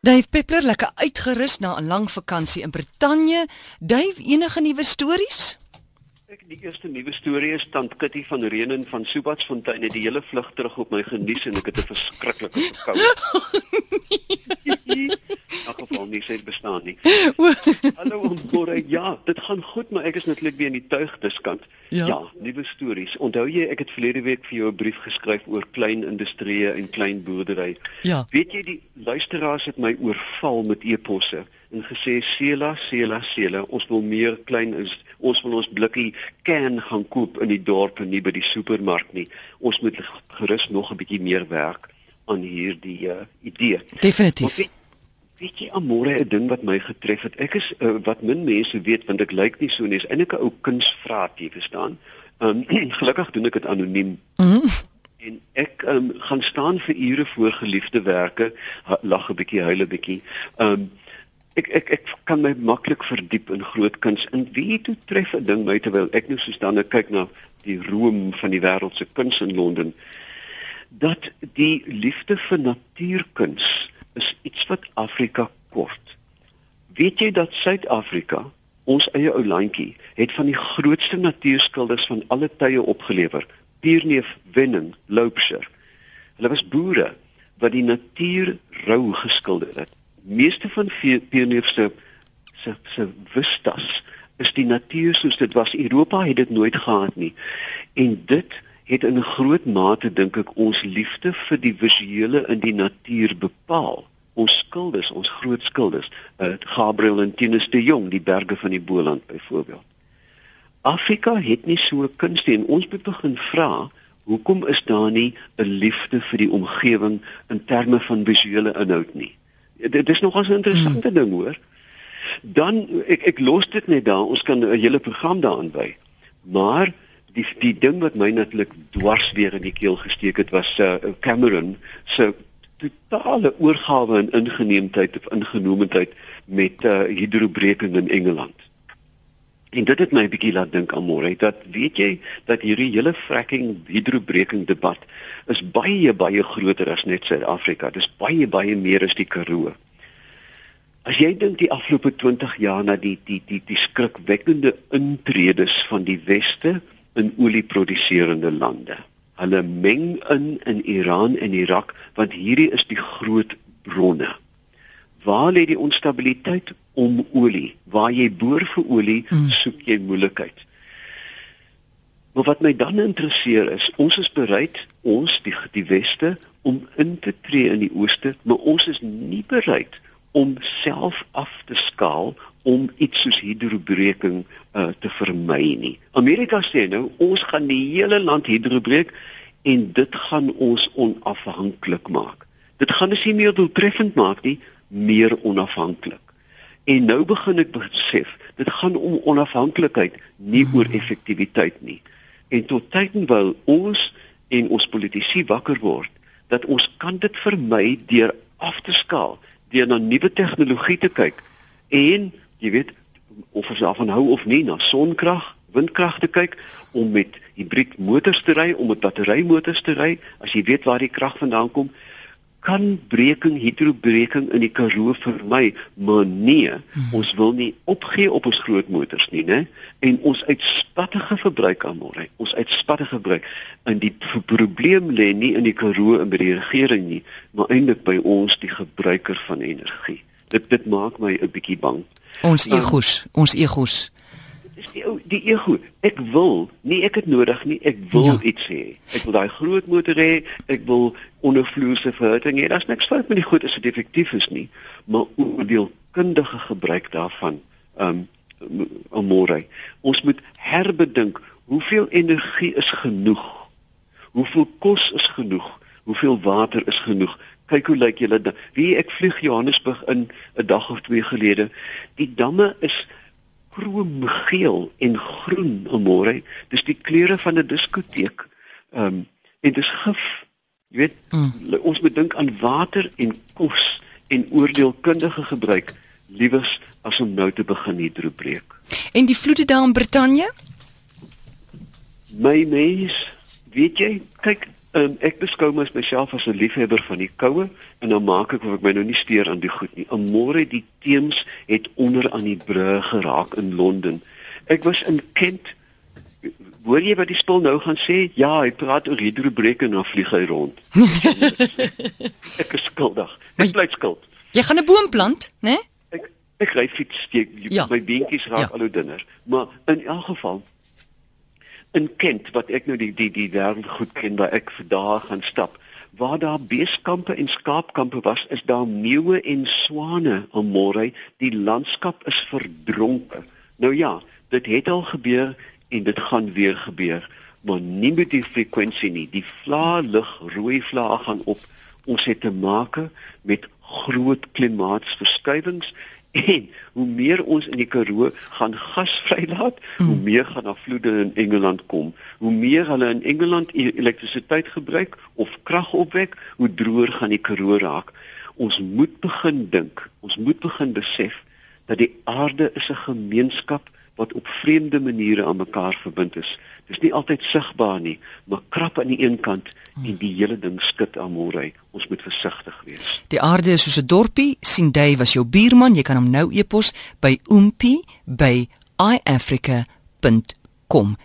Dave Peppler lekker uitgerus na 'n lang vakansie in Brittanje. Dave, enige nuwe stories? Ek die eerste nuwe storie is tant Kitty van Renen van Subatsfontein het die hele vlug terug op my genies en ek het 'n verskriklike verkoue. Sê bestaan nie. Hallo Onboere. Ja, dit gaan goed, maar ek is natuurlik weer in die tuigdiskant. Ja, ja nuwe stories. Onthou jy ek het verlede week vir jou 'n brief geskryf oor klein industrieë en klein boerdery. Ja. Weet jy die luisteraars het my oorval met e-posse en gesê Sela, Sela, Sela, ons wil meer klein is. Ons wil ons blikkie can gaan koop in die dorp en nie by die supermark nie. Ons moet gerus nog 'n bietjie meer werk aan hierdie uh, idee. Definitief. Weet, weet jy amore 'n ding wat my getref het. Ek is uh, wat min mense weet want ek lyk nie so nie. Is eintlik 'n ou kunsvraat, jy verstaan. Um, gelukkig doen ek dit anoniem. Mm en ek um, gaan staan vir ure voor geliefde werke, lag 'n bietjie, huil 'n bietjie. Um ek ek ek kan my maklik verdiep in groot kuns. En wie toe tref 'n ding my terwyl ek nou so staan en kyk na die roem van die wêreld se kuns in Londen dat die liefde vir natuurkuns is iets wat Afrika kort. Weet jy dat Suid-Afrika, ons eie ou landjie, het van die grootste natuurskilders van alle tye opgelewer, Pierneef Wenning, Loubser. Hulle was boere wat die natuur rou geskilder het. Meeste van Pierneef se se se vistas is die natuur soos dit was. Europa het dit nooit gehad nie. En dit het in 'n groot mate dink ek ons liefde vir die visuele in die natuur bepaal. Ons skildes, ons groot skildes, uh, Gabriel en Tinus de Jong, die berge van die Boland byvoorbeeld. Afrika het nie so kunste en ons moet begin vra, hoekom is daar nie 'n liefde vir die omgewing in terme van visuele inhoud nie? Dit is nogal 'n interessante hmm. ding hoor. Dan ek ek los dit net daar, ons kan 'n hele program daaraan wy. Maar die die ding wat my natuurlik dwars weer in die keel gesteek het was uh, Cameron se totale oorgawe en ingeneemdheid of ingenomenheid met uh, hidrobreking in Engeland. En dit het my 'n bietjie laat dink aan môre dat weet jy dat hierdie hele fracking hidrobreking debat is baie baie groter as net Suid-Afrika. Dis baie baie meer as die Karoo. As jy dink die afgelope 20 jaar na die die die die skrikwekkende intredes van die weste in olieproduserende lande. Hulle meng in in Iran en Irak want hierdie is die groot bronne. Waar lê die onstabiliteit om olie? Waar jy boor vir olie, hmm. soek jy moeilikheid. Maar wat my dan interesseer is, ons is bereid ons die die weste om in te tree in die ooste, maar ons is nie bereid om self af te skaal om iets soos hidrobreking uh, te vermy nie. Amerika sê nou ons gaan die hele land hidrobreek en dit gaan ons onafhanklik maak. Dit gaan ons nie meer doeltreffend maak nie, meer onafhanklik. En nou begin ek besef, dit gaan om onafhanklikheid, nie oor effektiwiteit nie. En tot tydens ons en ons politici wakker word dat ons kan dit vermy deur af te skaal, deur na nuwe tegnologie te kyk en jy weet of ons daarvan hou of nie na sonkrag, windkrag te kyk om met hibrid motors te ry, om met batterymotors te ry, as jy weet waar die krag vandaan kom, kan breking hidrobreking in die Karoo vermy, maar nee, hmm. ons wil nie opgee op ons groot motors nie, né? En ons uitspattige verbruik aan môre, ons uitspattige verbruik in die probleem lê nie in die Karoo en by die regering nie, maar eintlik by ons die gebruiker van energie. Dit dit maak my 'n bietjie bang. Ons ehm, egos, um, ons egos. Dis die ou die ego. Ek wil, nie ek het nodig nie, ek wil ja. iets hê. Ek wil daai groot motor hê, ek wil ondervloerse verhitting hê. Daar's niks fout met die goed as dit effektief is nie, maar oordeelkundige gebruik daarvan um amore. Ons moet herbedink hoeveel energie is genoeg? Hoeveel kos is genoeg? Hoeveel water is genoeg? Kyk hoe lyk julle wie ek vlieg Johannesburg in 'n dag of twee gelede. Die damme is kroomgeel en groen môre dis die kleure van 'n diskoteek. Ehm um, en dis gif. Jy weet mm. ons moet dink aan water en kos en oordeelkundige gebruik. Liewers as om nou te begin hidrobreek en die vloede daar in Brittanje? My mens weet jy kyk Um, ek beskou myself as 'n liefhebber van die koue en dan maak ek of ek my nou nie steur aan die goed nie. Môre die teems het onder aan die brug geraak in Londen. Ek was in Kent. Hoor jy wat die spul nou gaan sê? Ja, hy praat oor hidrobreke en dan vlieg hy rond. ek is skuldig. Ek bly skuld. Jy gaan 'n boom plant, né? Nee? Ek ek ry fiets, jy, ja. my beentjies raak ja. al hoe dunner. Maar in elk geval in Kent wat ek nou die die die wêreld goed ken waar ek vir dae gaan stap. Waar daar beeskampe en skaapkampe was is daar meeuwe en swane om môre die landskap is verdronke nou ja dit het al gebeur en dit gaan weer gebeur maar nie met die frekwensie nie. Die vlae lig rooi vlae gaan op. Ons het te make met groot klimaatsverskuiwings En hoe meer ons in die Karoo gaan gas vrylaat, mm. hoe meer gaan daar vloede in Engeland kom. Hoe meer hulle in Engeland e- elektrisiteit gebruik of krag opwek, hoe droër gaan die Karoo raak. Ons moet begin dink, ons moet begin besef dat die aarde is 'n gemeenskap wat op vreemde maniere aan mekaar verbind is. Dis nie altyd sigbaar nie, maar krap aan die een kant en die hele ding skud aan môre. Ons moet versigtig wees. Die aarde is soos 'n dorpie, sien jy was jou buurman, jy kan hom nou e-pos by oompie by iafrica.com